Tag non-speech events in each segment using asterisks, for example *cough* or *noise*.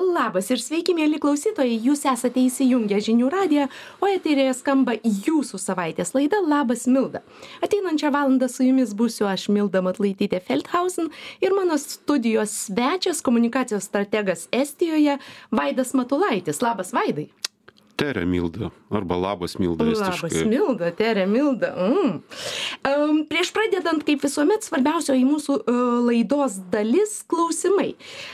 labas ir sveiki mieli klausytojai. Jūs esate įsijungę žinių radiją o eteryje skamba jūsų savaitės laida labas milda. Ateinančią valandą su jumis būsiu aš milda matulaitytė feldhausen ir mano studijos svečias komunikacijos strategas estijoje vaidas matulaitis. Labas vaidai Tere Milda, arba labas Milda. Labas estiškai. Milda, Tere Milda. Mm. Um, prieš pradedant, kaip visuomet, svarbiausioji mūsų uh, laidos dalis - klausimai.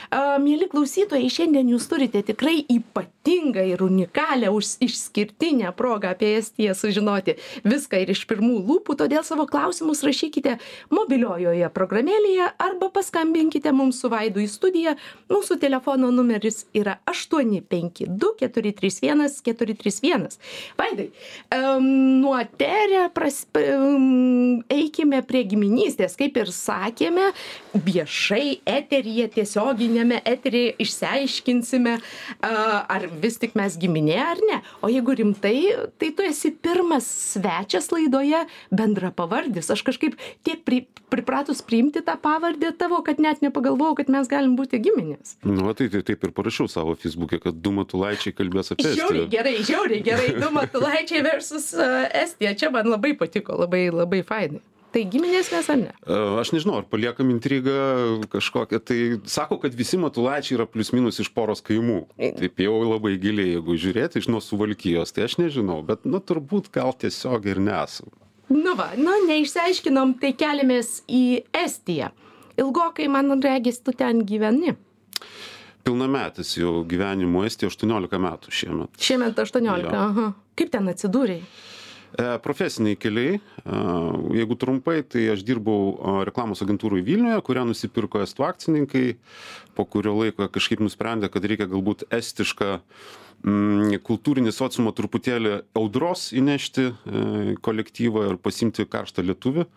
Uh, mėly klausytojai, šiandien jūs turite tikrai ypatingą ir unikalią, už, išskirtinę progą apie Estiją sužinoti viską ir iš pirmų lūpų, todėl savo klausimus rašykite mobiliojoje programėlėje arba paskambinkite mums su Vaidu į studiją. Mūsų telefono numeris yra 852 431 431. Vaidai, um, nuo terė pras, um, eikime prie giminystės. Kaip ir sakėme, viešai eteryje, tiesioginėme eteryje išsiaiškinsime, uh, ar vis tik mes giminė ar ne. O jeigu rimtai, tai tu esi pirmas svečias laidoje bendra pavardis. Aš kažkaip tiek pri, pripratus priimti tą pavardę tavo, kad net nepagalvojau, kad mes galim būti giminės. Nu, tai, tai taip ir parašiau savo Facebook'e, kad du matulaičiai kalbės apie tai gerai, žiauriai gerai. Du *laughs* Matulaičiai versus uh, Estija. Čia man labai patiko, labai, labai fainai. Tai giminės mes ar ne? Aš nežinau, ar paliekam intrigą kažkokią. Tai sako, kad visi matulaičiai yra plius minus iš poros kaimų. Taip jau labai giliai, jeigu žiūrėti iš nuo suvalkyjos, tai aš nežinau, bet, nu, turbūt gal tiesiog ir nesam. Nu va, nu, neišsiaiškinom, tai keliamės į Estiją. Ilgokai, man regis, tu ten gyveni pilnametis jau gyvenimo Estijoje 18 metų šiemet. Šiemet 18, jo. aha. Kaip ten atsidūrėjai? E, profesiniai keliai, e, jeigu trumpai, tai aš dirbau e, reklamos agentūrui Vilniuje, kurią nusipirko estų akcininkai, po kurio laiko kažkaip nusprendė, kad reikia galbūt estišką mm, kultūrinį sociumą truputėlį audros įnešti kolektyvą ir pasimti karštą lietuvį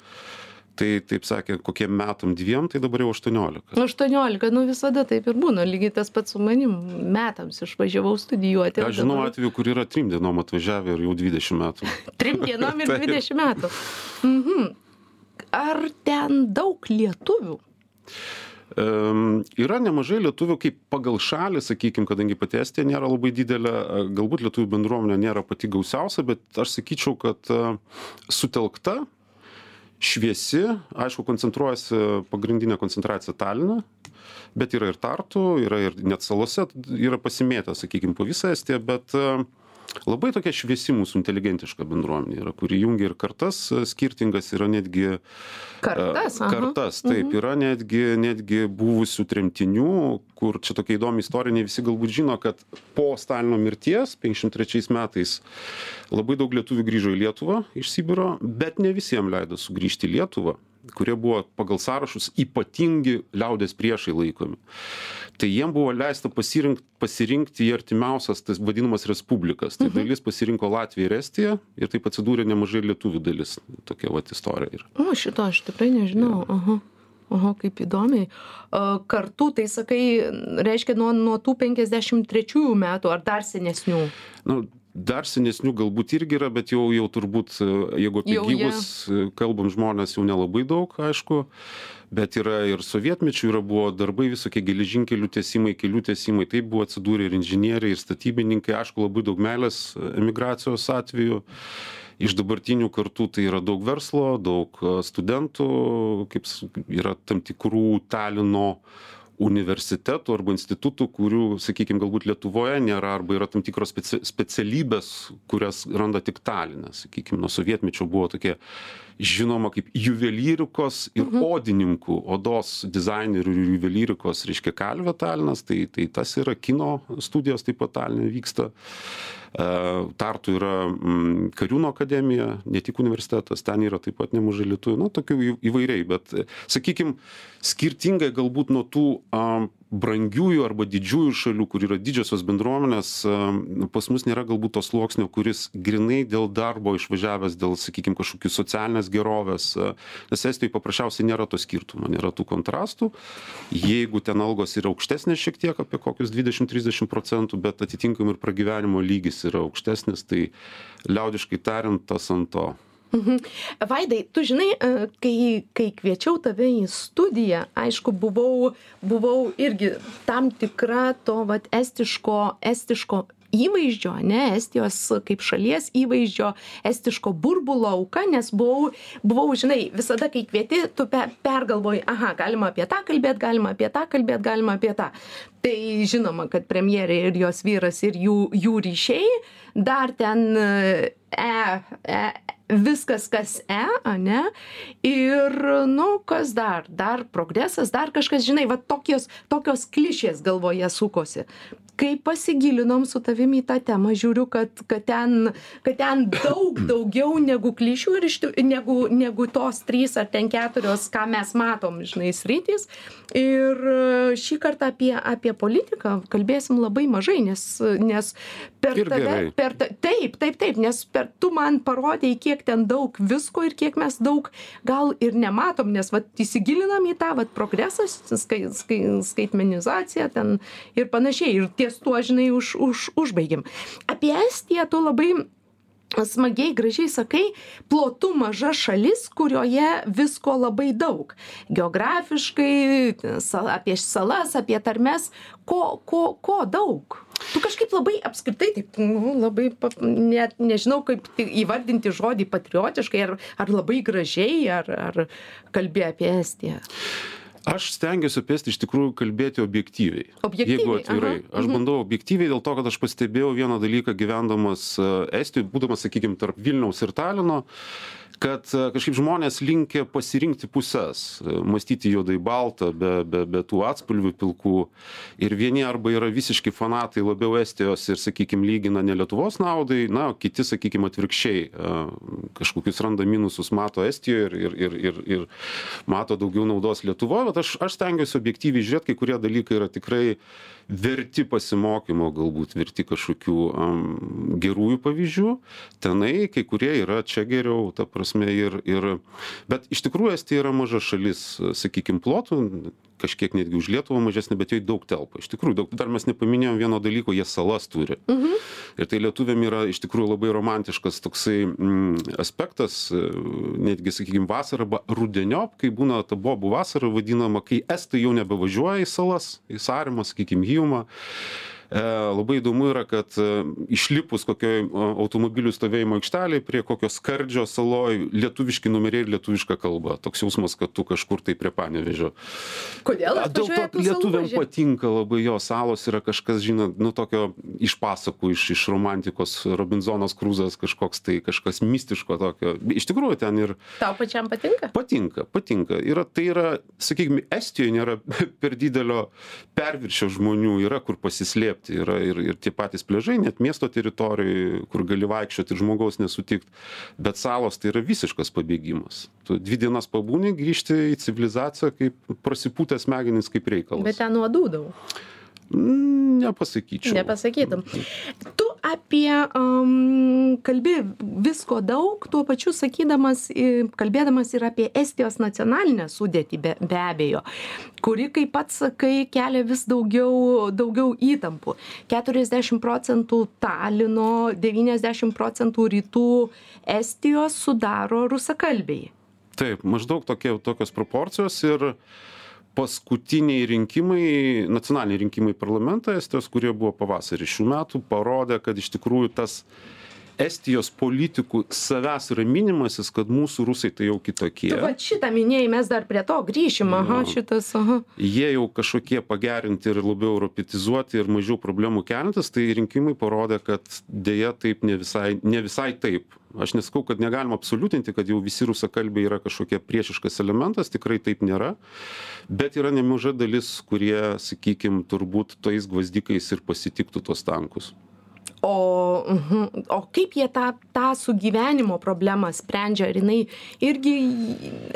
tai taip sakė kokiem metam dviem tai dabar jau aštuoniolika. Aštuoniolika nu visada taip ir būna. Lygiai tas pats su manim. Metams išvažiavau studijuoti aš žinau atvejų kur yra trim dienom atvažiavę ir jau dvidešim metų. *laughs* Trim dienom ir *laughs* dvidešim metų. Mhm. Ar ten daug lietuvių? Um, yra nemažai lietuvių, kaip pagal šalį, sakykime, kadangi pati Estija nėra labai didelė, galbūt lietuvių bendruomenė nėra pati gausiausia, bet aš sakyčiau, kad uh, sutelkta šviesi aišku koncentruojasi pagrindinė koncentracija taline bet yra ir tartu yra ir net salose yra pasimėtę sakykim po visą estiją bet labai tokia šviesi mūsų inteligentiška bendruomenė yra kuri jungia ir kartas e, skirtingas yra netgi e, kartas kartas taip mhm. yra netgi netgi buvusių tremtinių kur čia tokia įdomi istorija ne visi galbūt žino kad po stalino mirties penkiasdešim trečiais metais labai daug lietuvių grįžo į lietuvą iš sibiro bet ne visiem leido sugrįžti į lietuvą kurie buvo pagal sąrašus ypatingi liaudies priešai laikomi. Tai jiem buvo leista pasirinkt, pasirinkti į artimiausias tas vadinamas respublikas. Tai mhm. dalis pasirinko Latviją ir Estiją ir taip atsidūrė nemažai lietuvių dalis. Tokia vat istorija yra. O šito aš tikrai nežinau. Ja. Aha. Oho, kaip įdomiai. Kartu, tai sakai, reiškia nuo, nuo tų 53 metų ar dar senesnių? Nu, dar senesnių galbūt irgi yra bet jau jau turbūt e, jeigu apie Jau gyvus e, kalbam žmones jau nelabai daug aišku. Bet yra ir sovietmečiu yra buvo darbai visokie geležinkelių tiesimai kelių tiesimai taip buvo atsidūrę ir inžinieriai ir statybininkai. Aišku labai daug meilės emigracijos atvejų iš dabartinių kartų tai yra daug verslo daug e, studentų kaip yra tam tikrų talino universitetų arba institutų kurių sakykim galbūt lietuvoje nėra arba yra tam tikros speci specialybės kurias randa tik taline sakykim nuo sovietmečio buvo tokie žinoma kaip juvelyrikos ir mhm. odininkų odos dizainerių ir juvelyrikos reiškia kalvė talinas tai tai tas yra kino studijos taip pat taline vyksta e, tartu yra mm, kariūnų akademija ne tik universitetas ten yra taip pat nemažai lietuvių nu tokių įvairiai bet sakykim skirtingai galbūt nuo tų brangiųjų arba didžiųjų šalių kur yra didžiosios bendruomenės pas mus nėra galbūt to sluoksnio kuris grynai dėl darbo išvažiavęs dėl sakykim kažkokių socialinės gerovės nes estijoj paprasčiausiai nėra to skirtumo nėra tų kontrastų. Jeigu ten algos yra aukštesnės šiek tiek apie kokius dvidešim trisdešim procentų bet atitinkamai ir pragyvenimo lygis yra aukštesnis tai liaudiškai tariant tas ant to Mhm. Vaidai, tu žinai, e, kai, kai kviečiau tave į studiją, aišku, buvau, buvau irgi tam tikra to vat, estiško, estiško įvaizdžio, ne, Estijos kaip šalies įvaizdžio, estiško burbulo auka, nes buvau, buvau, žinai, visada, kai kvieti, tu pe, pergalvoji, aha, galima apie tą kalbėti, galima apie tą kalbėti, galima apie tą. Tai žinoma, kad premjerė ir jos vyras ir jų, jų ryšiai, dar ten e, e, viskas kas e ane ir nu kas dar dar progresas dar kažkas žinai va tokios tokios klišės galvoje sukosi kai pasigilinom su tavim į tą temą žiūriu kad kad ten kad ten daug *clears throat* daugiau negu klišių ir iš negu negu tos trys ar ten keturios ką mes matom žinai sritys ir šį kartą apie apie politiką kalbėsim labai mažai nes nes per Ir tave gerai. per ta taip taip taip nes per tu man parodei kiek ten daug visko ir kiek mes daug gal ir nematom nes vat įsigilinam į tą vat progresas skai skai skaitmenizacija ten ir panašiai. Ir ties tuo žinai už už užbaigėm apie estiją tu labai smagiai gražiai sakai plotu maža šalis kurioje visko labai daug. Geografiškai sa apie salas apie tarmes ko ko ko daug tu kažkaip labai apskritai taip nu labai net nežinau kaip tai įvardinti žodį patriotiškai ar ar labai gražiai ar ar kalbi apie estiją aš stengiuosi apie estiją iš tikrųjų kalbėti objektyviai jeigu atvirai aš mhm. bandau objektyviai dėl to kad aš pastebėjau vieną dalyką gyvendamas e, estijoj būdamas sakykim tarp vilniaus ir talino kad e, kažkaip žmonės linkę pasirinkti puses e, mąstyti juodai balta be be be tų atspalvių pilkų ir vieni arba yra visiški fanatai labiau estijos ir sakykim lygina ne lietuvos naudai na o kiti sakykim atvirkščiai kažkokius randa minusus mato estijoj ir ir ir ir ir mato daugiau naudos lietuvoj vat aš aš stengiuosi objektyviai žiūrėt kai kurie dalykai yra tikrai verti pasimokymo galbūt verti kažkokių am, gerųjų pavyzdžių. Tenai kai kurie yra čia geriau ta prasme ir ir bet iš tikrųjų estija yra maža šalis sakykim plotu kažkiek netgi už lietuvą mažesnė bet joj daug telpa. Iš tikrųjų daug dar mes nepaminėjom vieno dalyko jie salas turi. Ir tai lietuviam yra iš tikrųjų labai romantiškas toksai mm, aspektas netgi sakykim vasarą arba rudeniop kai būna ta bobų vasara vadinama kai estai jau nebevažiuoja į salas į saremą sakykim hyjumą E, labai įdomu yra, kad e, išlipus kokioj e, automobilių stovėjimo aikštelėje prie kokio skardžio saloj lietuviški numeriai ir lietuviška kalba. Toks jausmas, kad tu kažkur tai prie panevežio. kodėl Dėl to salų lietuviam patinka labai jo salos, yra kažkas, žinot, nu tokio iš pasakų, iš, iš romantikos, Robinzonas Krūzas kažkoks tai, kažkas mistiško tokio. Iš tikrųjų ten ir tau pačiam patinka patinka, patinka. Yra, tai yra, sakykime, Estijoje nėra *laughs* per didelio perviršio žmonių, yra kur pasislėpti, yra ir, ir tie patys pležai, net miesto teritorijoje, kur gali vaikščioti ir žmogaus nesutikti, bet salos tai yra visiškas pabėgimas. Tu dvi dienas pabūni, grįžti į civilizaciją kaip prasipūtęs smegenis kaip reikalas. bet ten Mm, Nepasakyčiau. Nepasakytum. Tu apie um, kalbi visko daug, tuo pačiu sakydamas, kalbėdamas ir apie Estijos nacionalinę sudėtį be, be abejo, kuri, kaip pats sakai, kelia vis daugiau, daugiau įtampų. 40 procentų Talino, 90 procentų rytų Estijos sudaro rusakalbiai. Taip, maždaug tokie, tokios proporcijos ir paskutiniai rinkimai, nacionaliniai rinkimai į parlamentą Estijos, kurie buvo pavasarį šių metų, parodė, kad iš tikrųjų tas Estijos politikų savęs raminimasis, kad mūsų rusai tai jau kitokie. Tu va šitą minėjai, mes dar prie to grįšim, aha, šitas, aha. Jie jau kažkokie pagerinti ir labiau europetizuoti ir mažiau problemų keliantis, tai rinkimai parodė, kad dėja taip ne visai, ne visai taip. Aš nesakau, kad negalima absoliutinti, kad jau visi rusakalbiai yra kažkokie priešiškas elementas, tikrai taip nėra, bet yra nemaža dalis, kurie, sakykime, turbūt tais gvazdikais ir pasitiktų tos tankus. O, mhm, o kaip jie tą, tą sugyvenimo problemą sprendžia? Ar jinai irgi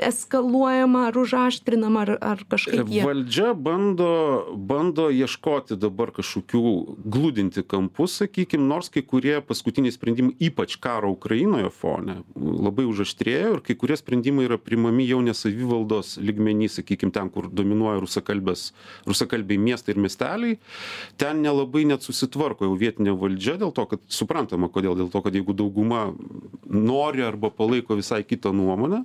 eskaluojama, ar užaštrinama, ar, ar kažkaip jie... Valdžia bando, bando ieškoti dabar kažkokių glūdinti kampus, sakykime, nors kai kurie paskutiniai sprendimai, ypač karo Ukrainoje fone, labai užaštrėjo ir kai kurie sprendimai yra primami jau ne savivaldos lygmenį, sakykime, ten, kur dominuoja rusakalbės, rusakalbiai miestai ir miesteliai, ten nelabai net susitvarko jau vietinė valdžia valdžia dėl to kad suprantama kodėl dėl to kad jeigu dauguma nori arba palaiko visai kitą nuomonę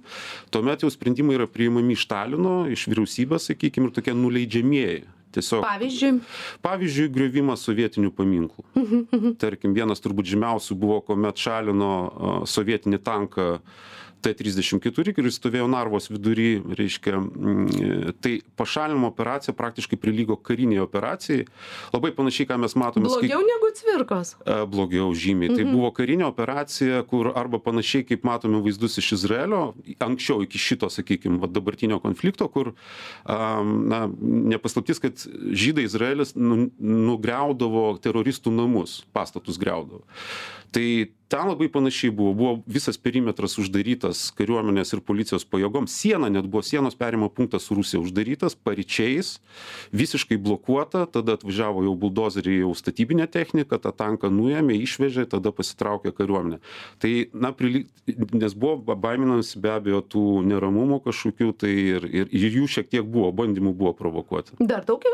tuomet jau sprendimai yra priimami iš talino iš vyriausybės sakykim ir tokie nuleidžiamieji. Tiesiog Pavyzdžiui, pavyzdžiui griovimas sovietinių paminklų. *laughs* Tarkim vienas turbūt žymiausių buvo kuomet šalino sovietinį tanką T-34, kuris stovėjo Narvos vidury, reiškia, mm, tai pašalinimo operacija praktiškai prilygo kariniai operacijai. Labai panašiai, ką mes matome. blogiau negu cvirkos. E, blogiau žymiai. Tai buvo karinė operacija, kur arba panašiai kaip matome vaizdus iš Izraelio, anksčiau iki šito, sakykime, dabartinio konflikto, kur, am, na, nepaslaptis, kad žydai Izraelis nu, nugriaudavo teroristų namus, pastatus greudavo. Tai ten labai panašiai buvo. Buvo visas perimetras uždarytas kariuomenės ir policijos pajėgom. Siena net buvo sienos perimo punktas su Rusija uždarytas, paryčiais, visiškai blokuota, tada atvažiavo jau buldozeriai, jau statybinė technika, tą tanką nuėmė, išvežė, tada pasitraukė kariuomenė. Tai, na, prilyg, nes buvo baiminamasi be abejo tų neramumų kažkokių, tai ir, ir, ir jų šiek tiek buvo, bandymų buvo provokuoti. Dar daug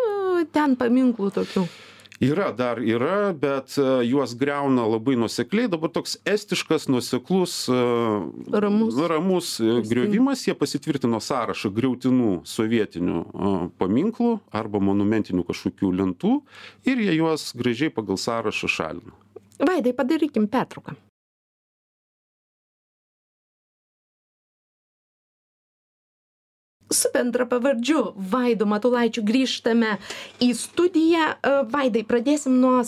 ten paminklų tokių. Yra, dar yra, bet e, juos greuna labai nusekliai. Dabar toks estiškas, nuseklus, e, Ramus. ramus e, griovimas. Jie pasitvirtino sąrašą griautinų sovietinių paminklų arba monumentinių kažkokių lentų ir jie juos gražiai pagal sąrašą šalina. Vaidai, padarykim pertrauką. Su bendrapavardžiu Vaidu Matulaičiu grįžtame į studiją. E, Vaidai, pradėsim nuo,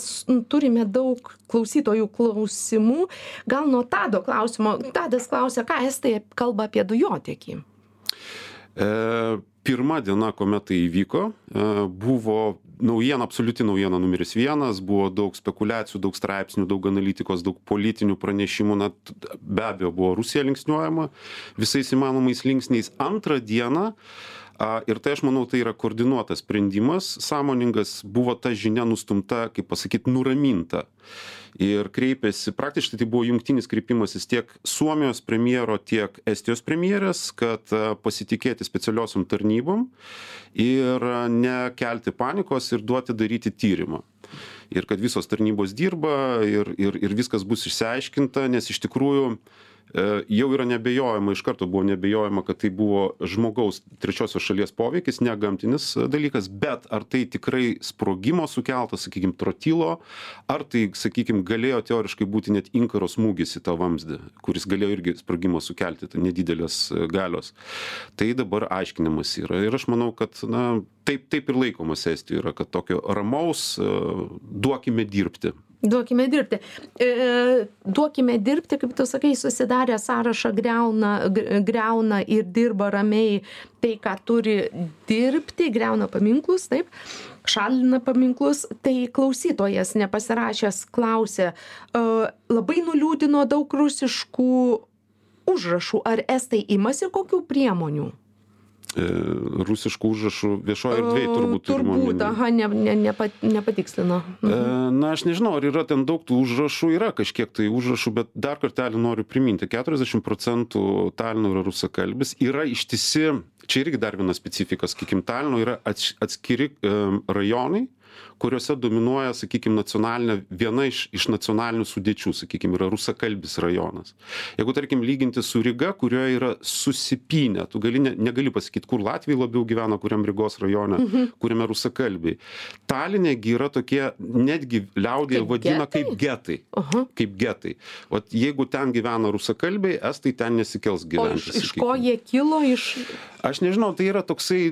turime daug klausytojų klausimų. Gal nuo Tado klausimo. Tadas klausia, ką estai kalba apie dujotiekį. E, pirma diena, kuomet tai įvyko, e, buvo naujiena, absoliuti naujiena numeris vienas, buvo daug spekulacijų, daug straipsnių, daug analitikos, daug politinių pranešimų, na, be abejo, buvo Rusija linksniuojama visais įmanomais linksniais. Antrą dieną, a, ir tai aš manau, tai yra koordinuotas sprendimas, sąmoningas, buvo ta žinia nustumta, kaip pasakyti, nuraminta. Ir kreipėsi, praktiškai tai buvo jungtinis kreipimasis tiek Suomijos premjero, tiek Estijos premjerės, kad a, pasitikėti specialiosiom tarnybom ir a, nekelti panikos ir duoti daryti tyrimą. Ir kad visos tarnybos dirba ir, ir, ir viskas bus išsiaiškinta, nes iš tikrųjų e, jau yra nebejojama, iš karto buvo nebejojama, kad tai buvo žmogaus trečiosios šalies poveikis, ne gamtinis e, dalykas, bet ar tai tikrai sprogimo sukeltas, sakykime, trotilo, ar tai, sakykime, galėjo teoriškai būti net inkaro smūgis į tą vamzdį, kuris galėjo irgi sprogimo sukelti, tai nedidelės e, galios. Tai dabar aiškinimas yra. Ir aš manau, kad na, taip, taip ir laikomas Estijoje yra, kad tokio ramaus e, duokime dirbti. Duokime dirbti. E, duokime dirbti, kaip tu sakai, susidarę sąrašą greuna, gr- greuna ir dirba ramiai tai, ką turi dirbti, greuna paminklus, taip, šalina paminklus. Tai klausytojas nepasirašęs klausė, e, labai nuliūdino daug rusiškų užrašų, ar estai imasi kokių priemonių? E, rusiškų užrašų viešoje erdvėje turbūt turima Turbūt, aha, ne, ne, nepa, nepatikslino. E, Na, aš nežinau, ar yra ten daug tų užrašų, yra kažkiek tai užrašų, bet dar kartelį noriu priminti, 40 procentų Talino yra rusakalbis, yra ištisi, čia irgi dar viena specifika, sakykim, Talino yra ats- atskiri e, rajonai, kuriuose dominuoja, sakykime, nacionalinė, viena iš, iš nacionalinių sudėčių, sakykime, yra rusakalbis rajonas. Jeigu, tarkim, lyginti su Ryga, kurioje yra susipinę, tu gali, ne, negali pasakyti, kur Latvijai labiau gyvena, kuriam Rygos rajone, mhm. kuriame rusakalbiai. Talinėgi yra tokie, netgi liaudėje Kaip vadina kaip getai. Kaip getai. O jeigu ten gyvena rusakalbiai, estai ten nesikels gyventi. iš, iš sakykim. ko jie kilo? Iš... Aš nežinau, tai yra toksai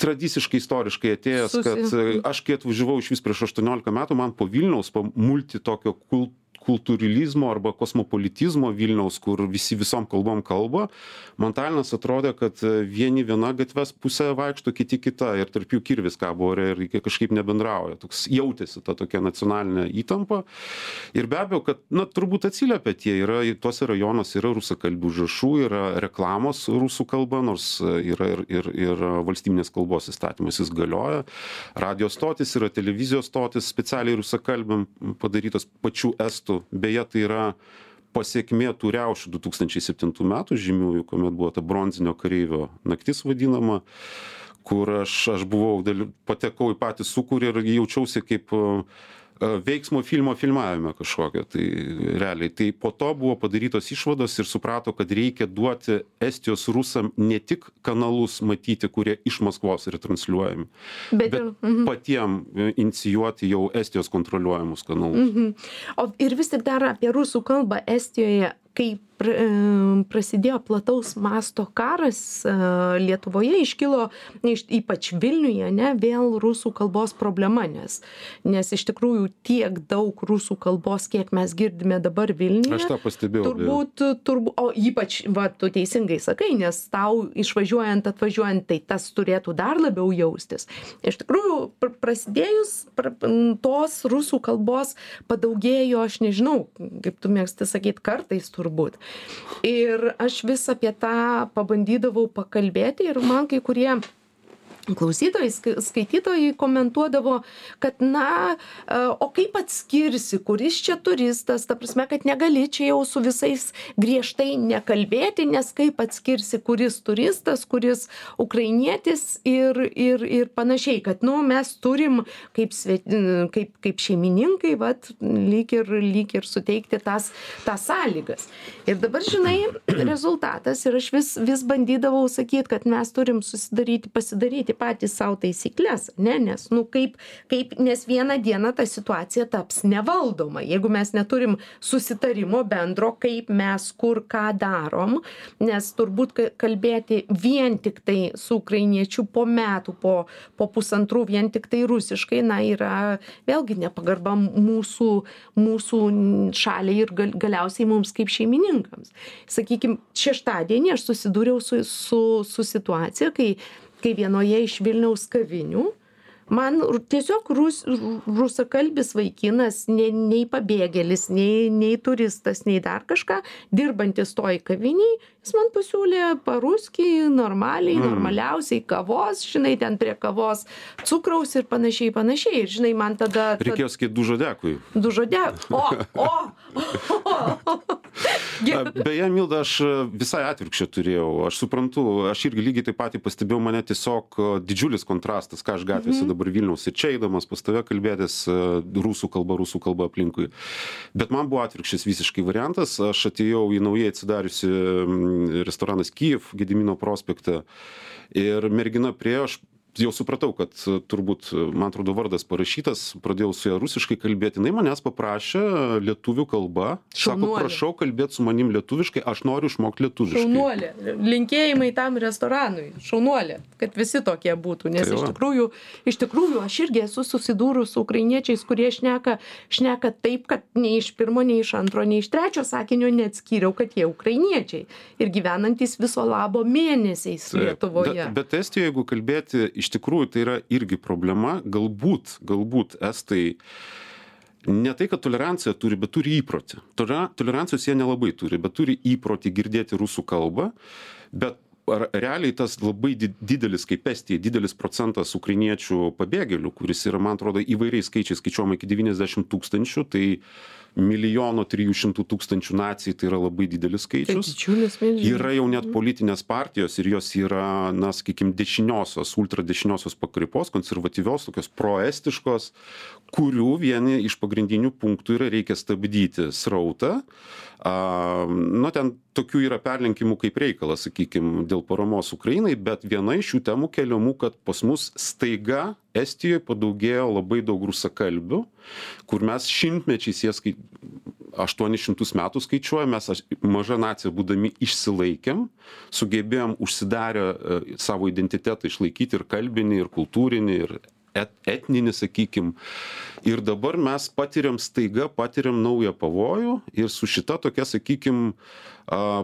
tradiciškai istoriškai atėjęs, kad aš kai atvažiavau iš vis prieš 18 metų, man po Vilniaus, po multi tokio kul kultūrilizmo arba kosmopolitizmo Vilniaus, kur visi visom kalbom kalba, man Talinas atrodė, kad e, vieni viena gatves pusė vaikšto, kiti kita ir tarp jų kirvis kabo ore ir jie kažkaip nebendrauja. Toks jautėsi ta tokia nacionalinė įtampa. Ir be abejo, kad, na, turbūt atsiliepia tie, yra, tuose rajonuose yra rusakalbių užrašų, yra reklamos rusų kalba, nors e, yra ir, ir, ir valstybinės kalbos įstatymas jis galioja. Radio stotis yra televizijos stotis specialiai rusakalbiam padarytos pačių estų. Beje, tai yra pasiekmė tų riaušių 2007 metų žymiųjų, kuomet buvo ta bronzinio kareivio naktis vadinama kur aš, aš buvau, daly- patekau į patį sukūrį ir jaučiausi kaip, veiksmo filmo filmavime kažkokio tai realiai tai po to buvo padarytos išvados ir suprato kad reikia duoti estijos rusam ne tik kanalus matyti kurie iš maskvos retransliuojami bet mhm. patiem e, inicijuoti jau estijos kontroliuojamus kanalus mhm. o ir vis tik dar apie rusų kalbą estijoje kai prasidėjo plataus masto karas lietuvoje iškilo ypač vilniuje ane vėl rusų kalbos problema nes nes iš tikrųjų tiek daug rusų kalbos kiek mes girdime dabar vilniuje aš tą pastebėjau turbūt turbūt o ypač va tu teisingai sakai nes tau išvažiuojant atvažiuojant tai tas turėtų dar labiau jaustis. Iš tikrųjų prasidėjus tos rusų kalbos padaugėjo aš nežinau kaip tu mėgsti sakyt kartais turbūt. Ir aš vis apie tą pabandydavau pakalbėti ir man kai kurie klausytojai skaitytojai komentuodavo kad na o kaip atskirsi kuris čia turistas ta prasme kad negali čia jau su visais griežtai nekalbėti nes kaip atskirsi kuris turistas kuris ukrainietis ir ir ir panašiai kad nu mes turim kaip sve kaip kaip šeimininkai vat lyg ir lyg ir suteikti tas tas sąlygas. Ir dabar žinai rezultatas ir aš vis vis bandydavau sakyt kad mes turim susidaryti pasidaryti nustatyti patys sau taisykles ne nes nu kaip kaip nes vieną dieną ta situacija taps nevaldoma. Jeigu mes neturim susitarimo bendro kaip mes kur ką darom nes turbūt kalbėti vien tiktai su ukrainiečiu po metų po po pusantrų vien tiktai rusiškai na yra vėlgi nepagarba mūsų mūsų šaliai ir gal galiausiai mums kaip šeimininkams. Sakykim šeštadienį aš susidūriau su su su situacija kai kai vienoje iš vilniaus kavinių. Man tiesiog rus rusakalbis vaikinas ne nei pabėgėlis nei nei turistas nei dar kažką dirbantis toj kavinėj jis man pasiūlė paruski normaliai mm. normaliausiai kavos žinai ten prie kavos cukraus ir panašiai panašiai. Ir žinai man tada reikėjo sakyt dužodekui dužodek o o beje milda aš visai atvirkščią turėjau aš suprantu aš irgi lygiai taip pat pastebėjau mane tiesiog didžiulis kontrastas ką aš gatvėse mhm. dabar vilniaus ir čia eidamas pas tave kalbėtis rusų kalba rusų kalba aplinkui bet man buvo atvirkščias visiškai variantas aš atėjau į naujai atsidariusį restoranas Kyjiv Gedimino prospekte. Ir mergina priejo, aš jau supratau kad turbūt man atrodo vardas parašytas pradėjau su ja rusiškai kalbėti jinai manęs paprašė lietuvių kalba sako prašau kalbėt su manim lietuviškai aš noriu išmokt lietuviškai. Šaunuolė. Linkėjimai tam restoranui. Šaunuolė. Kad visi tokie būtų nes Tai iš tikrųjų iš tikrųjų aš irgi esu susidūrus su ukrainiečiais kurie šneka šneka taip kad nei iš pirmo nei iš antro nei iš trečio sakinio neatskyriau kad jie ukrainiečiai ir gyvenantys viso labo mėnesiais Taip. lietuvoje. Bet, Estijoje, jeigu kalbėti, iš tikrųjų tai yra irgi problema. Galbūt, galbūt Estai ne tai, kad toleranciją turi, bet turi įprotį. Tolera- Tolerancijos jie nelabai turi, bet turi įprotį girdėti rusų kalbą. Bet ar realiai tas labai di- didelis, kaip Estija, didelis procentas ukrainiečių pabėgėlių, kuris yra, man atrodo, įvairiais skaičiais skaičiuojama iki 90 tūkstančių, tai milijono 300 tūkstančių nacijai tai yra labai didelis tai skaičius. yra jau net politinės partijos ir jos yra na sakykim dešiniosios ultradešiniosios pakraipos konservatyvios tokios proestiškos kurių vieni iš pagrindinių punktų yra reikia stabdyti srautą. A na ten tokių yra perlenkimų kaip reikalas sakykim dėl paramos ukrainai bet viena iš šių temų keliamų kad pas mus staiga estijoj padaugėjo labai daug rusakalbių kur mes šimtmečiais jas kai aštuonis šimtus metų skaičiuojam mes maža nacija būdami išsilaikėm sugebėjom užsidarę e, savo identitetą išlaikyti ir kalbinį ir kultūrinį ir et etninį sakykim. Ir dabar mes patiriam staiga patiriam naują pavojų ir su šita tokia sakykim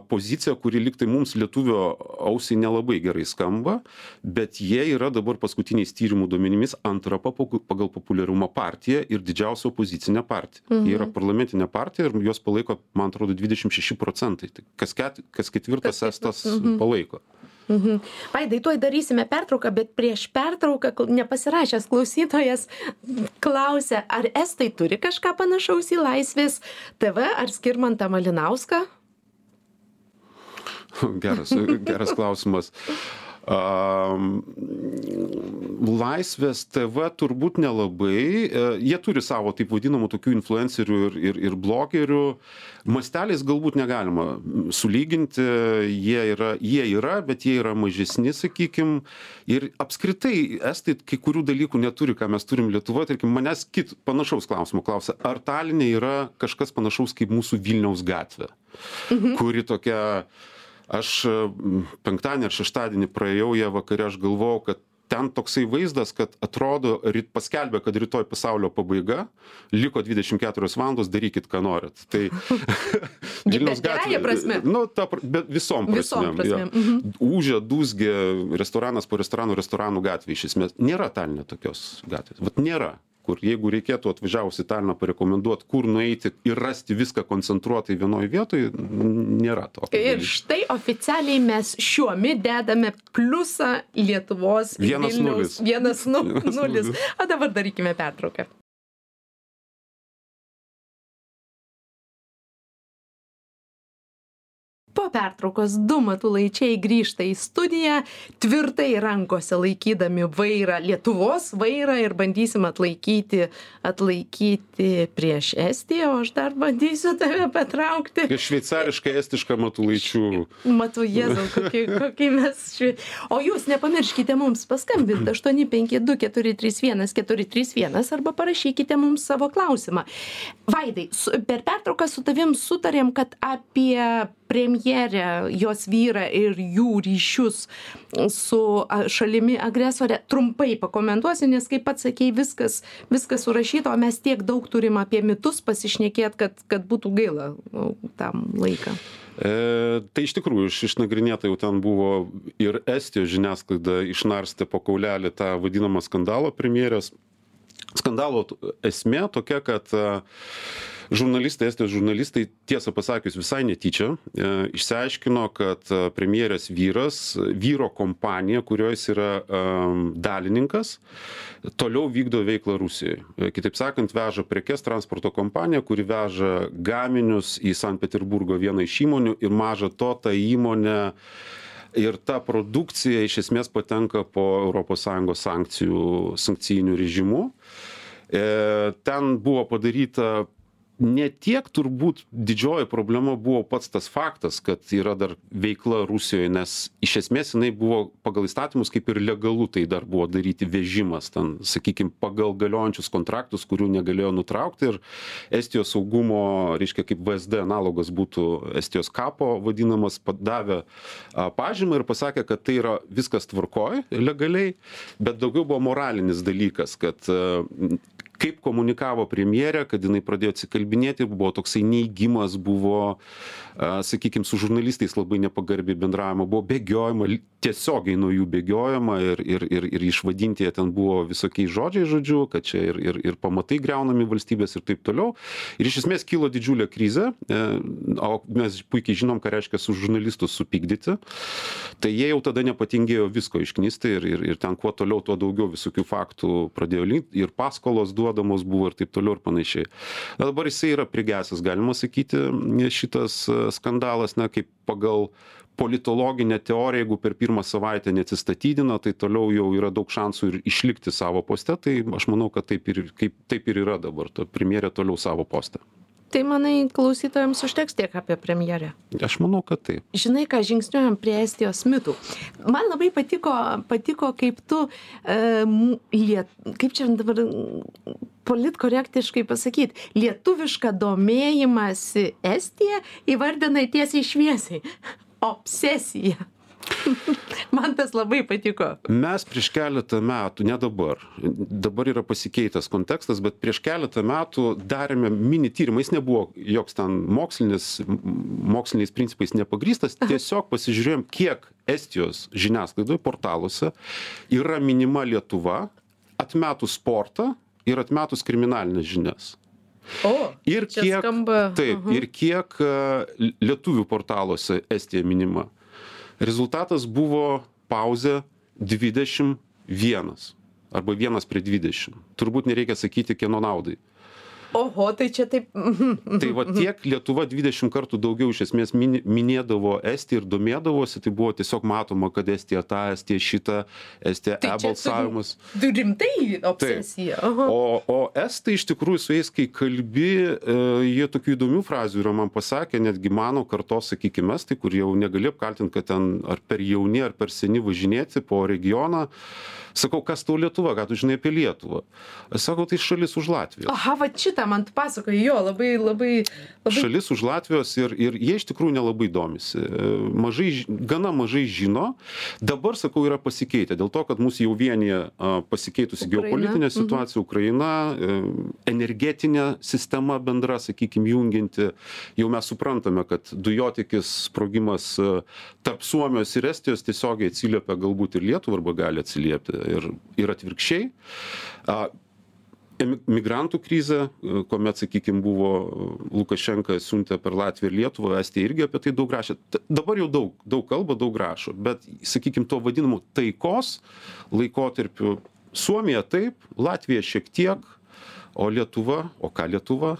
pozicija kuri lyg tai mums lietuvio ausiai nelabai gerai skamba bet jie yra dabar paskutiniais tyrimų duomenimis antra pagal populiarumą partija ir didžiausia opozicinė partija. Jie yra parlamentinė partija ir juos palaiko man atrodo dvidešim šeši procentai. Tai kas ket kas ketvirtas Kas estas mhm. palaiko Mhm. Vaidai, tuoj darysime pertrauką, bet prieš pertrauką nepasirašęs klausytojas klausia, ar estai turi kažką panašaus į laisvės TV ar skirmantą Malinauską? Geras, geras klausimas. am, laisvės TV turbūt nelabai. E, Jie turi savo taip vadinamų tokių influencerių ir, ir, ir blogerių. Masteliais galbūt negalima sulyginti, jie yra, jie yra, bet jie yra mažesni, sakykim. Ir apskritai, estai kai kurių dalykų neturi, ką mes turim Lietuvoje. Tarkim, manęs kit panašaus klausimo klausia, ar Talinė yra kažkas panašaus kaip mūsų Vilniaus gatvė, mhm. kuri tokia aš penktadienį ar šeštadienį praėjau ją vakare, aš galvojau, kad ten toksai vaizdas, kad atrodo, ryt paskelbė, kad rytoj pasaulio pabaiga, liko 24 valandos, darykit, ką norit. Tai *laughs* *laughs* Vilnius gatvė. prasme. Nu, ta, bet visom prasmėm. Prasmėm. Ja. Mhm. Užė, dūzgė, restoranas po restoranų, restoranų gatvė iš esmės. Nėra talinė tokios gatvės. Vat nėra kur jeigu reikėtų atvažiavus į Taliną parekomenduot, kur nueiti ir rasti viską koncentruotai vienoje vietoje, nėra to. Ir štai oficialiai mes šiuo metu dedame pliusą Lietuvos. Vienas nulis. Vienas nu, nulis. O dabar darykime pertrauką. Po pertraukos du matulaičiai grįžta į studiją tvirtai rankose laikydami vairą lietuvos vairą ir bandysim atlaikyti atlaikyti prieš estiją o aš dar bandysiu tave patraukti. Šveicarišką estišką matulaičių. Matau jėzau kokie kokie mes šve o jūs nepamirškite mums paskambint aštuoni penki du keturi trys vienas keturi trys vienas arba parašykite mums savo klausimą. Vaidai su per pertrauką su tavim sutarėm kad apie premjerę jos vyrą ir jų ryšius su šalimi agresore trumpai pakomentuosi nes kaip pats sakei viskas viskas surašyta o mes tiek daug turim apie mitus pasišnekėt kad kad būtų gaila nu, tam laiką E, tai iš tikrųjų iš, išnagrinėta jau ten buvo ir Estijos žiniasklaida išnarstė po kaulelį tą vadinamą skandalo premjerės. Skandalo esmė tokia, kad uh, žurnalistai estijos žurnalistai tiesą pasakius visai netyčia e, išsiaiškino kad e, premjerės vyras vyro kompanija kurioj jis yra dalininkas toliau vykdo veiklą rusijoj e, kitaip sakant veža prekes transporto kompanija kuri veža gaminius į sankt peterburgo vieną iš įmonių ir maža to ta įmonė ir ta produkcija iš esmės patenka po europos sąjungos sankcijų sankcijiniu režimu ten buvo padaryta ne tiek turbūt didžioji problema buvo pats tas faktas kad yra dar veikla rusijoj nes iš esmės jinai buvo pagal įstatymus kaip ir legalu tai dar buvo daryti vežimas ten sakykim pagal galiojančius kontraktus kurių negalėjo nutraukti ir estijos saugumo reiškia kaip vsd analogas būtų estijos kapo vadinamas davė pažymą ir pasakė kad tai yra viskas tvarkoj legaliai bet daugiau buvo moralinis dalykas kad kaip komunikavo premjerė kad jinai pradėjo atsikalbinėti buvo toksai neigimas buvo sakykim su žurnalistais labai nepagarbiai bendraujama buvo bėgiojama tiesiogiai nuo jų bėgiojama ir ir ir ir išvadinti jie ten buvo visokiais žodžiais žodžiu kad čia ir ir ir pamatai griaunami valstybės ir taip toliau. Ir iš esmės kilo didžiulė krizė e, o mes puikiai žinom ką reiškia su žurnalistus supykdyti. Tai jie jau tada nepatingėjo visko išknisti ir ir ir ten kuo toliau tuo daugiau visokių faktų pradėjo likt ir paskolos duodamos buvo ir taip toliau ir panašiai. Na dabar jisai yra prigesęs galima sakyti šitas skandalas na kaip pagal politologinę teoriją jeigu per pirmą savaitę neatsistatydino tai toliau jau yra daug šansų ir išlikti savo poste tai aš manau kad taip ir kaip taip ir yra dabar. Ta premjerė toliau savo poste tai manai klausytojams užteks tiek apie premjerę? Aš manau kad taip. Žinai ką žingsniuojam prie estijos mitų. Man labai patiko patiko kaip tu e, liet kaip čia dabar politkorektiškai pasakyt lietuvišką domėjimąsi estija įvardinai tiesiai šviesiai. Obsesija *laughs* Man tas labai patiko. Mes prieš keletą metų, ne dabar, dabar yra pasikeitęs kontekstas, bet prieš keletą metų darėme mini tyrimą, jis nebuvo joks ten mokslinis, moksliniais principais nepagrystas, tiesiog pasižiūrėjom, kiek Estijos žiniasklaidoje, portaluose yra minima Lietuva, atmetus sportą ir atmetus kriminalinės žinias. O, ir kiek, skamba, taip, uh -huh. ir kiek lietuvių portaluose Estija minima rezultatas buvo pauzė dvidešim vienas arba vienas prie dvidešim turbūt nereikia sakyti kieno naudai oho tai čia taip. Tai va tiek lietuva dvidešim kartų daugiau iš esmės minėdavo estiją ir domėdavosi tai buvo tiesiog matoma kad estija tą estija šitą estija Tai e čia tu- balsavimas tu rimtai obsesija. Aha. O o estai iš tikrųjų su jais kai kalbi e, jie tokių įdomių frazių yra man pasakę netgi mano kartos sakykim estai kur jau negali apkaltint kad ten ar per jauni ar per seni važinėti po regioną. Sakau kas tau lietuva? Ką tu žinai apie lietuvą? Sako tai šalis už latvijos. Aha vat šitą man tu pasakojai jo labai labai labai šalis už latvijos ir ir jie iš tikrųjų nelabai domisi. E, mažai gana mažai žino. Dabar sakau yra pasikeitę dėl to kad mus jau vienija a, pasikeitusi Ukraina, geopolitinė mhm. situacija ukraina e, energetinė sistema bendra sakykim jungianti. Jau mes suprantame kad dujotiekis sprogimas e, tarp suomijos ir estijos tiesiogiai atsiliepia galbūt ir lietuvai arba gali atsiliepti ir ir atvirkščiai emi- migrantų krizė, e, kuomet, sakykime, buvo e, Lukašenka siuntė per Latviją ir Lietuvą, Estija irgi apie tai daug rašė. Dabar jau daug, daug kalba, daug rašo, bet, sakykime, to vadinamo taikos laikotarpiu Suomija taip, Latvija šiek tiek, o Lietuva, o ką Lietuva,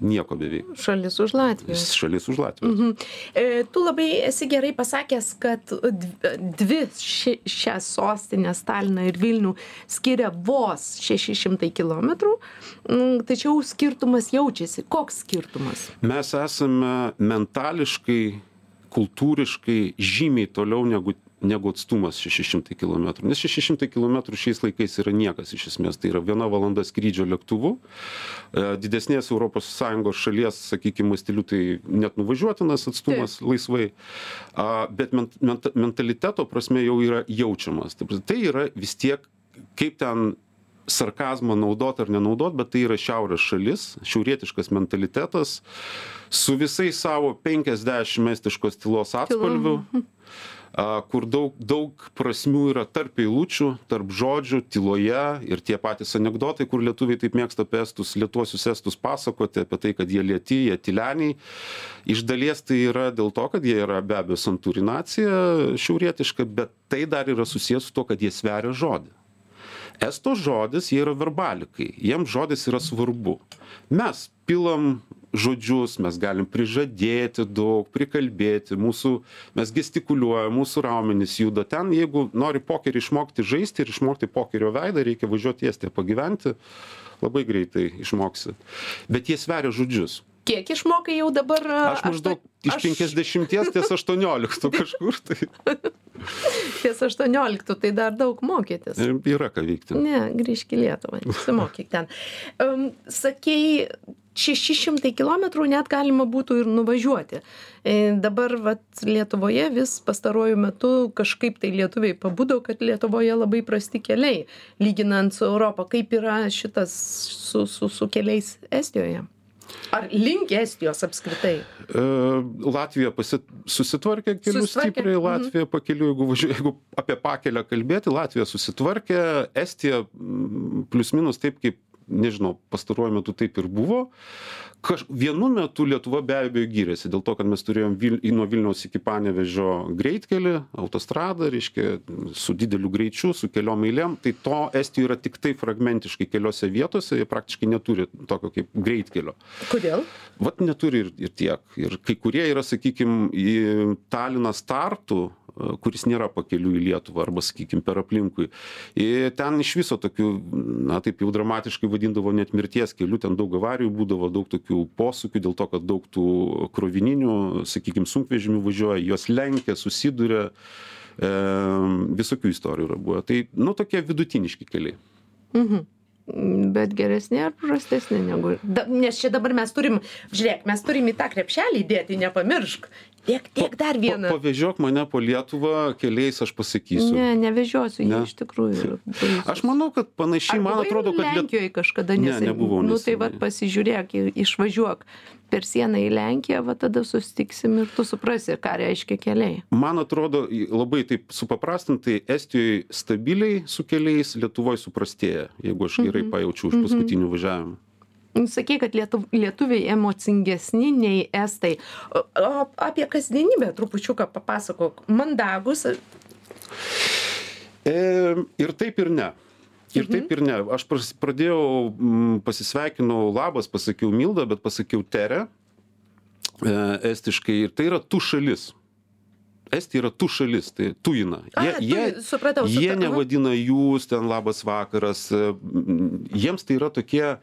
nieko beveik. šalis už latvijos Šalis už Latvijos. Mhm. E, Tu labai esi gerai pasakęs, kad dv- dvi ši, šias sostinės, Staliną ir Vilnių, skiria vos 600 km, tačiau skirtumas jaučiasi. Koks skirtumas? Mes esame mentališkai, kultūriškai žymiai toliau negu negu atstumas 600 km. Nes 600 km šiais laikais yra niekas iš esmės. Tai yra viena valanda skrydžio lėktuvu. E, Didesnės ES šalies, sakykime, masteliu tai net nuvažiuotinas atstumas laisvai. A, Bet ment, ment, mentaliteto prasme jau yra jaučiamas. Ta prasme, Tai yra vis tiek, kaip ten sarkazmą naudot ar nenaudot, bet tai yra šiaurės šalis, šiaurietiškas mentalitetas, su visais savo 50 estiškos tylos atspalvių, kur daug, daug prasmių yra tarp eilučių, tarp žodžių, tyloje ir tie patys anegdotai, kur lietuviai taip mėgsta apie estus, lietuosius estus pasakoti apie tai, kad jie lieti, jie tyleniai. Iš dalies tai yra dėl to, kad jie yra be abejo santūri nacija, šiaurietiška, bet tai dar yra susijęs su to, kad jie sveria žodį. Esto žodis, jie yra verbalikai, jiems žodis yra svarbu. Mes pilam žodžius, mes galim prižadėti daug, prikalbėti, mūsų, mes gestikuliuojam, mūsų raumenys juda. Ten, jeigu nori pokerį išmokti žaisti ir išmokti pokerio veidą, reikia važiuoti į Estiją pagyventi, labai greitai išmoksi. Bet jie sveria žodžius. Kiek išmokai jau dabar? Aš maždaug iš 50 ties 18 *laughs* kažkur, tai *laughs* Ties 18, tai dar daug mokytis. yra ką veikti. Ne, grįžk į Lietuvą, simokyk ten. Um, sakėjai, 600 km net galima būtų ir nuvažiuoti. E, dabar vat, Lietuvoje vis pastaruoju metu kažkaip tai lietuviai pabudo, kad Lietuvoje labai prasti keliai, lyginant su Europą. Kaip yra šitas su, su, su keliais Estijoje? Ar link Estijos apskritai? E, Latvija pasi, susitvarkė kelių Susitvarkė, stipriai, mhm. Latvija pakeliu, jeigu, važiuoju, jeigu apie pakelę kalbėti, Latvija susitvarkė, Estija mm, plius minus taip kaip, nežinau, pastaruoju metu taip ir buvo. Kaž, vienu metu Lietuva be abejo gyrėsi, dėl to, kad mes turėjom Vil, nuo Vilniaus iki Panevežio greitkelį, autostradą, reiškia, su dideliu greičiu, su keliom eilėm, tai to Estijoje yra tik tai fragmentiškai keliose vietose, jie praktiškai neturi tokio kaip greitkelio. Kodėl? Vat neturi ir, ir tiek. Ir kai kurie yra, sakykime, į Taliną startų, e, kuris nėra pakeliu į Lietuvą arba, sakykime, per aplinkui. Ir ten iš viso tokių, na taip jau dramatiškai vadindavo net mirties kelių, ten daug avarijų būdavo, daug tokių posūkių dėl to, kad daug tų krovininių, sakykime, sunkvežimių važiuoja, juos lenkia, susiduria. E, visokių istorijų yra buvę. Tai, nu, tokie vidutiniški keliai. Mhm. Bet geresnė ar prastesnė negu. Da, nes čia dabar mes turim, žiūrėk, mes turim į tą krepšelį dėti, nepamiršk. Tiek, tiek dar vieną. Pa, pavežiok mane po Lietuvą keliais, aš pasakysiu. Ne, nevežiosiu, jie Ne? iš tikrųjų. *laughs* yra baisūs. Aš manau, kad panašiai, Ar man atrodo, kad Liet... Lenkijoje kažkada Ne, neseniai. nebuvau Nu tai neseniai. pasižiūrėk, išvažiuok per sieną į Lenkiją, va tada susitiksim ir tu suprasi, ką reiškia keliai. Man atrodo, labai taip supaprastintai, Estijoje stabiliai su keliais, Lietuvoje suprastėja, jeigu aš gerai pajaučiau iš paskutinių važiavimų. Sakė, kad lietu, lietuviai emocingesni nei estai. O, o apie kasdienybę trupučiuką papasakok. Mandagus, E, ir taip ir ne. Ir taip ir ne. Aš pradėjau, mm, pasisveikinau labas, pasakiau Milda, bet pasakiau Tere estiškai ir tai yra tu šalis. Estija yra tu šalis, tai tuina. A, tu- supratau, jie supratau. nevadina jūs ten labas vakaras. e, Jiems tai yra tokie,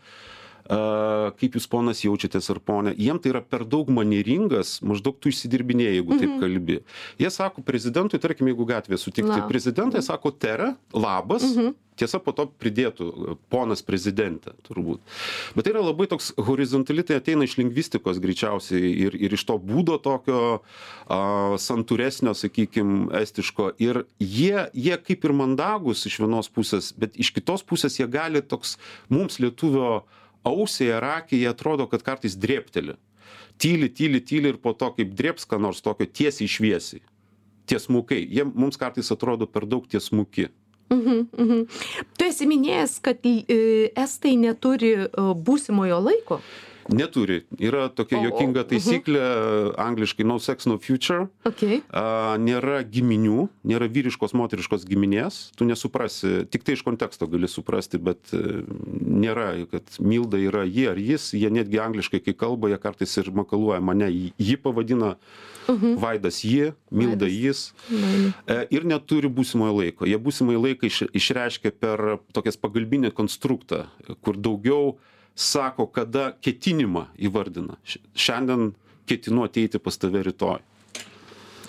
a, kaip jūs ponas jaučiatės ar ponė, jiem tai yra per daug manieringas, maždaug tu išsidirbinėjai, jeigu taip kalbi. Jie sako prezidentui, tarkim, jeigu gatvėje sutikti Lab. prezidentai, sako tere, labas, tiesa po to pridėtų e, ponas prezidentė, turbūt. Bet tai yra labai toks horizontali, tai ateina iš lingvistikos greičiausiai ir, ir iš to būdo tokio a, santūresnio, sakykime, estiško. Ir jie, jie kaip ir mandagus iš vienos pusės, bet iš kitos pusės jie gali toks mums lietuvio ausiai ar akiai atrodo, kad kartais drėpteli. Tyli, tyli, tyli ir po to kaip drėps, ką nors tokio tiesiai šviesiai. Tiesmukai. Jie mums kartais atrodo per daug tiesmuki. Tu esi minėjęs, kad e, estai neturi e, būsimojo laiko. Neturi. Yra tokia o, jokinga taisyklė, angliškai no sex, no future. Okay. A, nėra giminių, nėra vyriškos, moteriškos giminės. Tu nesuprasi, tik tai iš konteksto gali suprasti, bet e, nėra, kad Milda yra ji ar jis. Jie netgi angliškai, kai kalba, jie kartais ir makaluoja mane. Ji pavadina Vaidas ji, Milda Vaidas. jis. E, Ir neturi būsimojo laiko. Jie būsimąjį laiką iš, išreiškia per tokias pagalbinį konstruktą, kur daugiau sako, kada ketinimą įvardina. Šiandien ketinu ateiti pas tave rytoj.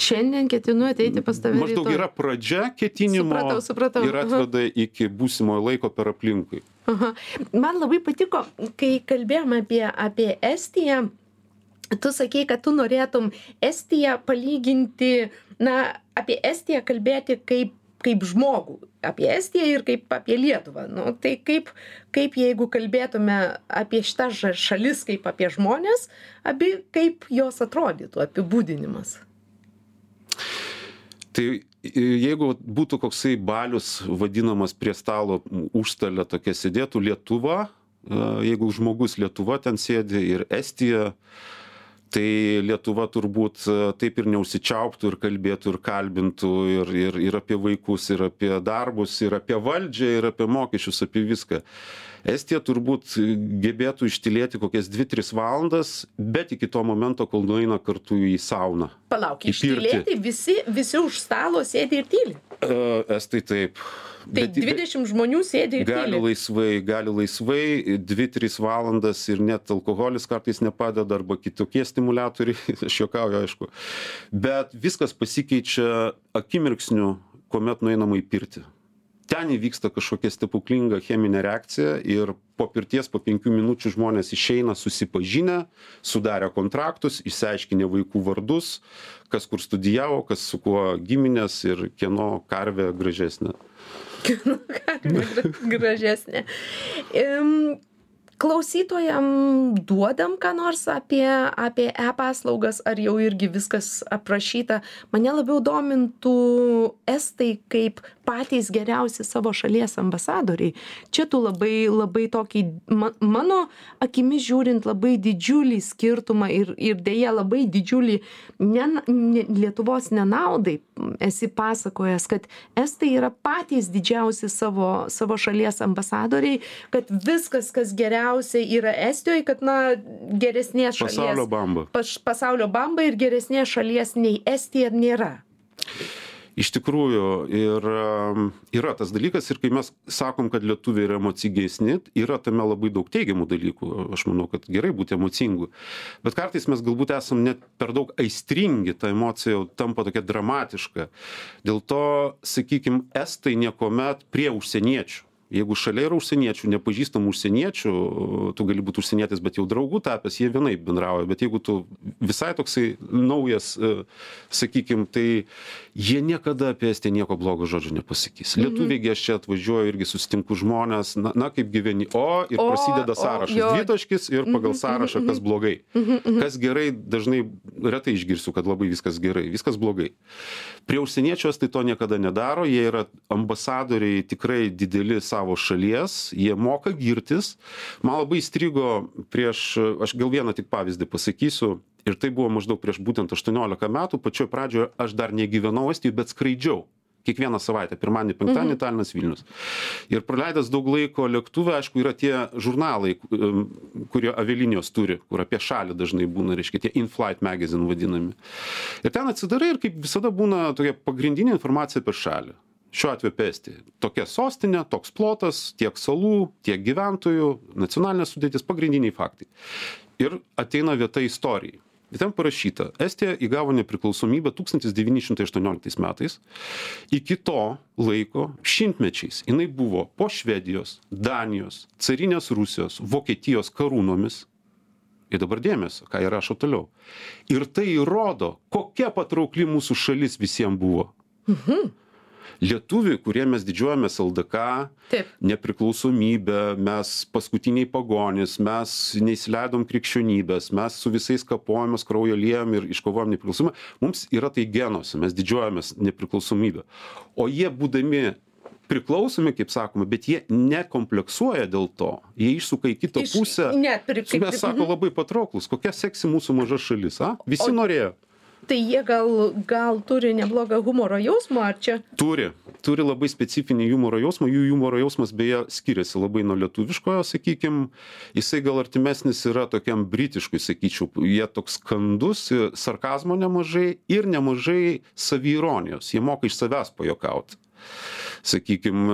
Šiandien ketinu ateiti pas tave. Maždaug rytoj. yra pradžia ketinimo Supratau, supratau. ir atveda iki būsimojo laiko per aplinkui. Aha. Man labai patiko, kai kalbėjome apie, apie Estiją. Tu sakei, kad tu norėtum Estiją palyginti, na, apie Estiją kalbėti kaip, kaip žmogų, apie Estiją ir kaip apie Lietuvą. Nu, tai kaip, kaip jeigu kalbėtume apie šitą ža- šalis kaip apie žmonės, abi kaip jos atrodytų apibūdinimas. Tai i- jeigu būtų koksai balius vadinamas prie stalo užstalė tokia sėdėtų Lietuva, e, jeigu žmogus Lietuva ten sėdi ir Estija, tai Lietuva turbūt e, taip ir neužsičiauptų ir kalbėtų ir kalbintų ir, ir, ir apie vaikus, ir apie darbus, ir apie valdžią, ir apie mokesčius, apie viską. Estija turbūt gebėtų ištilėti kokias 2-3 valandas, bet iki to momento, kol nueina kartu į sauną. Palauk, ištylėti visi, visi už stalo sėdi ir tyli. E, Estai taip. Tai Bet- 20 žmonių sėdi ir gali tyli. laisvai gali laisvai dvi tris valandas ir net alkoholis kartais nepadeda arba kitokie stimuliatoriai *laughs* aš juokauju aišku. Bet viskas pasikeičia akimirksniu kuomet nueinama į pirtį. Ten įvyksta kažkokia stebuklinga cheminė reakcija ir po pirties po penkių minučių žmonės išeina susipažinę sudarę kontraktus išsiaiškinę vaikų vardus kas kur studijavo kas su kuo giminės ir kieno karvė gražesnė gražesnė. Im, Klausytojam duodam ką nors apie, e-paslaugas, ar jau irgi viskas aprašyta. Mane labiau domintų estai kaip patys geriausi savo šalies ambasadoriai. Čia tu labai, labai tokį, ma, mano akimis žiūrint, labai didžiulį skirtumą ir, ir dėja labai didžiulį ne, ne, Lietuvos nenaudai esi pasakojęs, kad estai yra patys didžiausi savo, savo šalies ambasadoriai, kad viskas, kas geriausia yra Estijoje, kad na geresnės šalies. pasaulio bamba Paš, pasaulio bamba ir geresnės šalies nei Estija nėra. Iš tikrųjų, ir um, yra tas dalykas, ir kai mes sakom, kad lietuviai yra emocingesni, yra tame labai daug teigiamų dalykų. Aš manau, kad gerai būti emocingu. Bet kartais mes galbūt esam net per daug aistringi, ta emocija jau tampa tokia dramatiška. Dėl to, sakykime, estai niekuomet prie užsieniečių. Jeigu šalia yra užsieniečių, nepažįstamų užsieniečių, tu gali būti užsienietis, bet jau draugų tapęs, jie vienaip bendrauja. Bet jeigu tu visai toksai naujas, e, sakykim, tai jie niekada apie Estiją nieko blogo žodžio nepasakys. Lietuviai, aš čia atvažiuoju irgi susitinku žmonės, na, na kaip gyveni, o ir prasideda sąrašas. Dvitaškis ir pagal sąrašą, kas blogai. Kas gerai, dažnai retai išgirsiu, kad labai viskas gerai, viskas blogai. Prie užsieniečios tai to niekada nedaro, jie yra ambasadoriai tikrai dideli savo šalies, jie moka girtis. Man labai įstrigo prieš, aš gal vieną tik pavyzdį pasakysiu, ir tai buvo maždaug prieš būtent 18 metų, pačioj pradžioje aš dar negyvenau Estijoje, bet skraidžiau kiekvieną savaitę pirmadienį penktadienį talinas vilnius. Ir praleidęs daug laiko lėktuve aišku yra tie žurnalai kurie avialinijos turi kur apie šalį dažnai būna reiškia tie in-flight magazine vadinami. Ir ten atsidarai ir kaip visada būna tokia pagrindinė informacija apie šalį. Šiuo atveju apie estiją. Tokia sostinė toks plotas tiek salų tiek gyventojų nacionalinė sudėtis pagrindiniai faktai. Ir ateina vieta istorijai ir ten parašyta estija įgavo nepriklausomybę tūkstantis devyni šimtai aštuonioliktais metais. Iki to laiko šimtmečiais jinai buvo po švedijos danijos carinės rusijos vokietijos karūnomis. Ir dabar dėmesio ką jie rašo toliau. Ir tai įrodo kokia patraukli mūsų šalis visiem buvo lietuviai kurie mes didžiuojamės ldk nepriklausomybe mes paskutiniai pagonys mes neįsileidom krikščionybės mes su visais kapojomės kraują liejom ir iškovojom nepriklausomybę. Mums yra tai genuose mes didžiuojamės nepriklausomybe o jie būdami priklausomi kaip sakoma bet jie nekompleksuoja dėl to jie išsuka į kitą pusę. ne, pri- kaip- mes sako labai patrauklūs. Kokia seksi mūsų maža šalis a? Visi norėjo Tai jie gal, gal turi neblogą humoro jausmą, ar čia? turi. Turi labai specifinį jumoro jausmą. Jų jumoro jausmas beje skiriasi labai nuo lietuviškojo sakykim. Jisai gal artimesnis yra tokiam britiškui sakyčiau. Jie toks skandus sarkazmo nemažai ir nemažai saviironijos. Jie moka iš savęs pajuokaut. Sakykim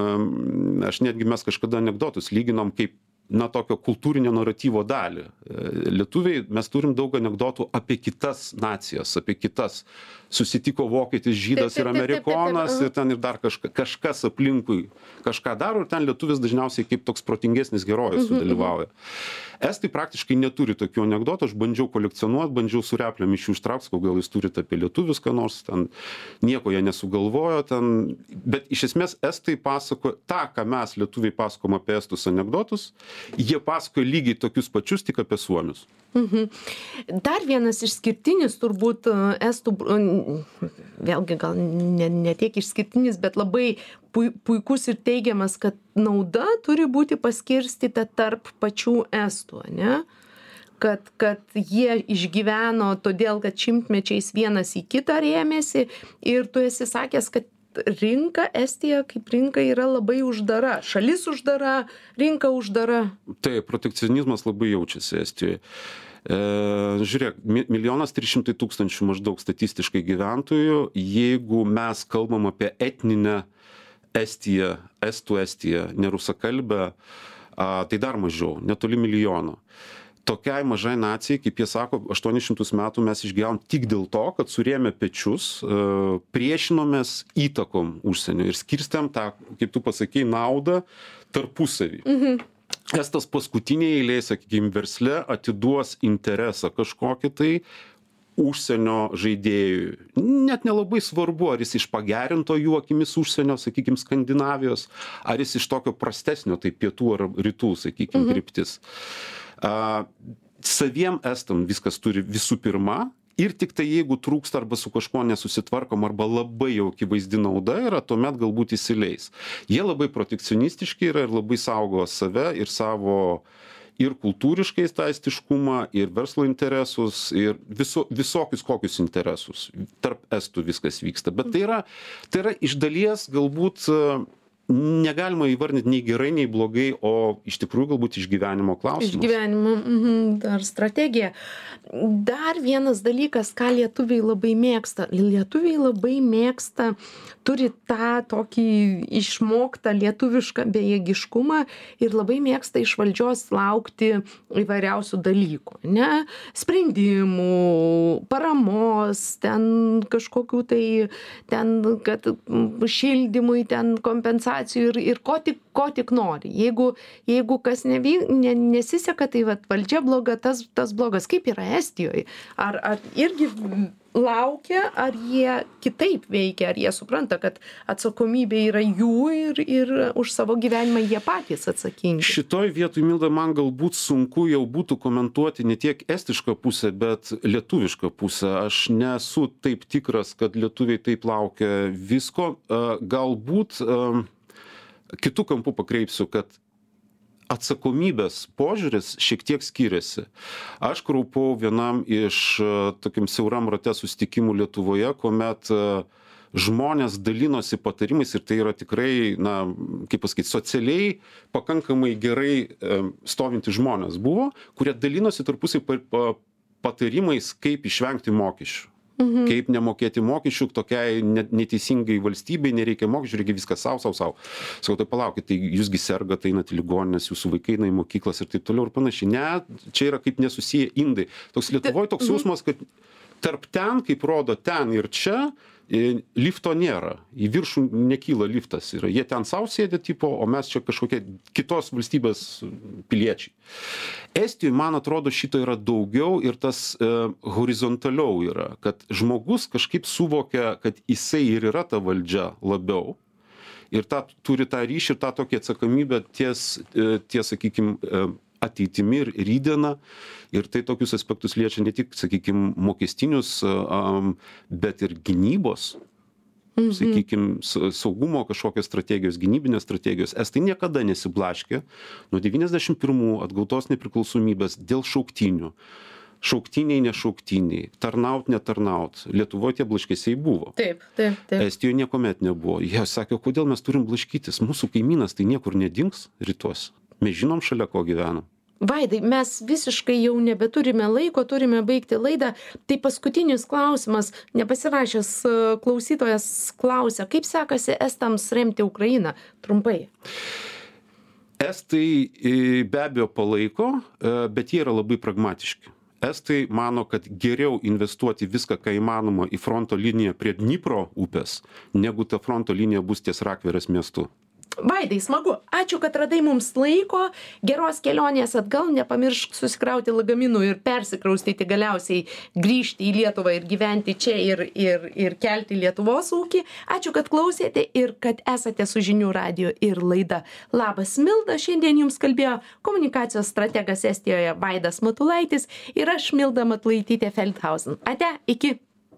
aš netgi mes kažkada anekdotus lyginom kaip na tokio kultūrinio naratyvo dalį. E, lietuviai mes turim daug anekdotų apie kitas nacijas apie kitas. Susitiko vokietis žydas ir amerikonas ir ten ir dar kažka kažkas aplinkui kažką daro ir ten lietuvis dažniausiai kaip toks protingesnis herojus sudalyvauja estai praktiškai neturi tokių anekdotų aš bandžiau kolekcionuot bandžiau su replėm iš jų ištraukt sakau gal jūs turit apie lietuvius ką nors ten nieko jie nesugalvojo ten. Bet iš esmės estai pasakoja tą ką mes lietuviai pasakojam apie estus anekdotus jie pasakoja lygiai tokius pačius tik apie suomius. Dar vienas išskirtinis turbūt e, estų, vėlgi gal ne, ne tiek išskirtinis, bet labai pui, puikus ir teigiamas, kad nauda turi būti paskirstyta tarp pačių estų, ne? Kad, kad jie išgyveno todėl, kad šimtmečiais vienas į kitą rėmėsi ir tu esi sakęs, kad rinka Estija kaip rinka yra labai uždara, šalis uždara, rinka uždara. taip protekcionizmas labai jaučiasi estijoj žiūrėk, mi- milijonas trys šimtai tūkstančių maždaug statistiškai gyventojų. Jeigu mes kalbam apie etninę Estiją, Estų Estiją, nerusakalbę, tai dar mažiau, netoli milijono. Tokiai mažai nacijai, kaip jie sako, 800 metų mes išgyvenom tik dėl to, kad surėmė pečius, e, priešinomės įtakom užsienio ir skirstėm tą, kaip tu pasakei, naudą tarpusavį. Estas paskutinėje eilėje, sakykime, versle atiduos interesą kažkokį tai užsienio žaidėjui. Net nelabai svarbu, ar jis iš pagerinto jų akimis užsienio, sakykime, Skandinavijos, ar jis iš tokio prastesnio, tai pietų ar rytų, sakykime, kryptis. A, saviem estam viskas turi visų pirma. Ir tik tai jeigu trūksta arba su kažkuo nesusitvarkom arba labai jau akivaizdi nauda yra, tuomet galbūt įsileis. Jie labai protekcionistiški yra ir labai saugo save ir savo ir kultūriškai taistiškumą, ir verslo interesus, ir viso, visokius kokius interesus. Tarp estų viskas vyksta. Bet tai yra, tai yra iš dalies galbūt negalima įvardinti nei gerai, nei blogai, o iš tikrųjų galbūt išgyvenimo klausimas. Išgyvenimo mhm, dar strategija. Dar vienas dalykas, ką lietuviai labai mėgsta. Lietuviai labai mėgsta, turi tą tokį išmoktą lietuvišką bejėgiškumą ir labai mėgsta iš valdžios laukti įvairiausių dalykų. Ne? Sprendimų, paramos, ten kažkokių tai, ten, kad šildymui, ten kompensacijų ir, ir ko, tik, ko tik nori. Jeigu, jeigu kas nevy, ne, nesiseka, tai vat, valdžia bloga, tas, tas blogas. Kaip yra Estijoje? Ar, ar irgi laukia, ar jie kitaip veikia, ar jie supranta, kad atsakomybė yra jų ir, ir už savo gyvenimą jie patys atsakingi. Šitoj vietoj, Milda, man galbūt sunku jau būtų komentuoti ne tiek estišką pusę, bet lietuvišką pusę. Aš nesu taip tikras, kad lietuviai taip laukia visko. Galbūt a, kitų kampų pakreipsiu, kad atsakomybės požiūris šiek tiek skiriasi. Aš kraupau vienam iš a, tokiam siauram rate susitikimų Lietuvoje, kuomet a, žmonės dalinosi patarimais ir tai yra tikrai na kaip pasakyt socialiai pakankamai gerai stovintys žmonės buvo kurie dalinosi pa patarimais kaip išvengti mokesčių Mhm. Kaip nemokėti mokesčių tokiai neteisingai valstybei, nereikia mokesčių, reikia viską savo, savo, savo. Sakau, tai palaukit, tai jūsgi sergat, einate ligoninės, jūsų vaikai eina į mokyklas ir taip toliau ir panašiai. Ne, čia yra kaip nesusiję indai. Toks Lietuvoje toks mhm. jausmas, kad tarp ten, kaip rodo ten ir čia, lifto nėra. Į viršų nekyla liftas yra. Jie ten sau sėdi tipo o mes čia kažkokie kitos valstybės piliečiai. Estijoj man atrodo šito yra daugiau ir tas e, horizontaliau yra kad žmogus kažkaip suvokia kad jisai ir yra ta valdžia labiau ir tą turi tą ryšį ir tą tokią atsakomybę ties e, ties sakykim e, ateitimi ir rytdiena. Ir tai tokius aspektus liečia ne tik, sakykime, mokestinius, bet ir gynybos Mhm. sakykime, saugumo kažkokios strategijos, gynybinės strategijos. Estai niekada nesiblaškė nuo 91 atgautos nepriklausomybės dėl šauktinių. Šauktiniai, nešauktiniai, tarnaut, netarnaut. Lietuvoje tie blaškėsiai buvo. Taip, taip, taip. Estijoje niekuomet nebuvo. Jie sakė, kodėl mes turim blaškytis. Mūsų kaimynas tai niekur nedings rytuos mes žinom šalia ko gyvenam vaidai mes visiškai jau nebeturime laiko turime baigti laidą. Tai paskutinis klausimas. Nepasirašęs e, klausytojas klausia kaip sekasi estams remti ukrainą? Trumpai. Estai e, be abejo palaiko e, bet jie yra labai pragmatiški. Estai mano kad geriau investuoti viską ką įmanoma į fronto liniją prie dnipro upės negu ta fronto linija bus ties rakverės miestu vaidai smagu. Ačiū kad radai mums laiko geros kelionės atgal. Nepamiršk susikrauti lagaminų ir persikraustyti galiausiai grįžti į lietuvą ir gyventi čia ir ir ir kelti lietuvos ūkį. Ačiū kad klausėte ir kad esate su žinių radiju ir laida. Labas milda. Šiandien jums kalbėjo komunikacijos strategas estijoje vaidas matulaitis ir aš milda matulaitytė feldhausen. Ate iki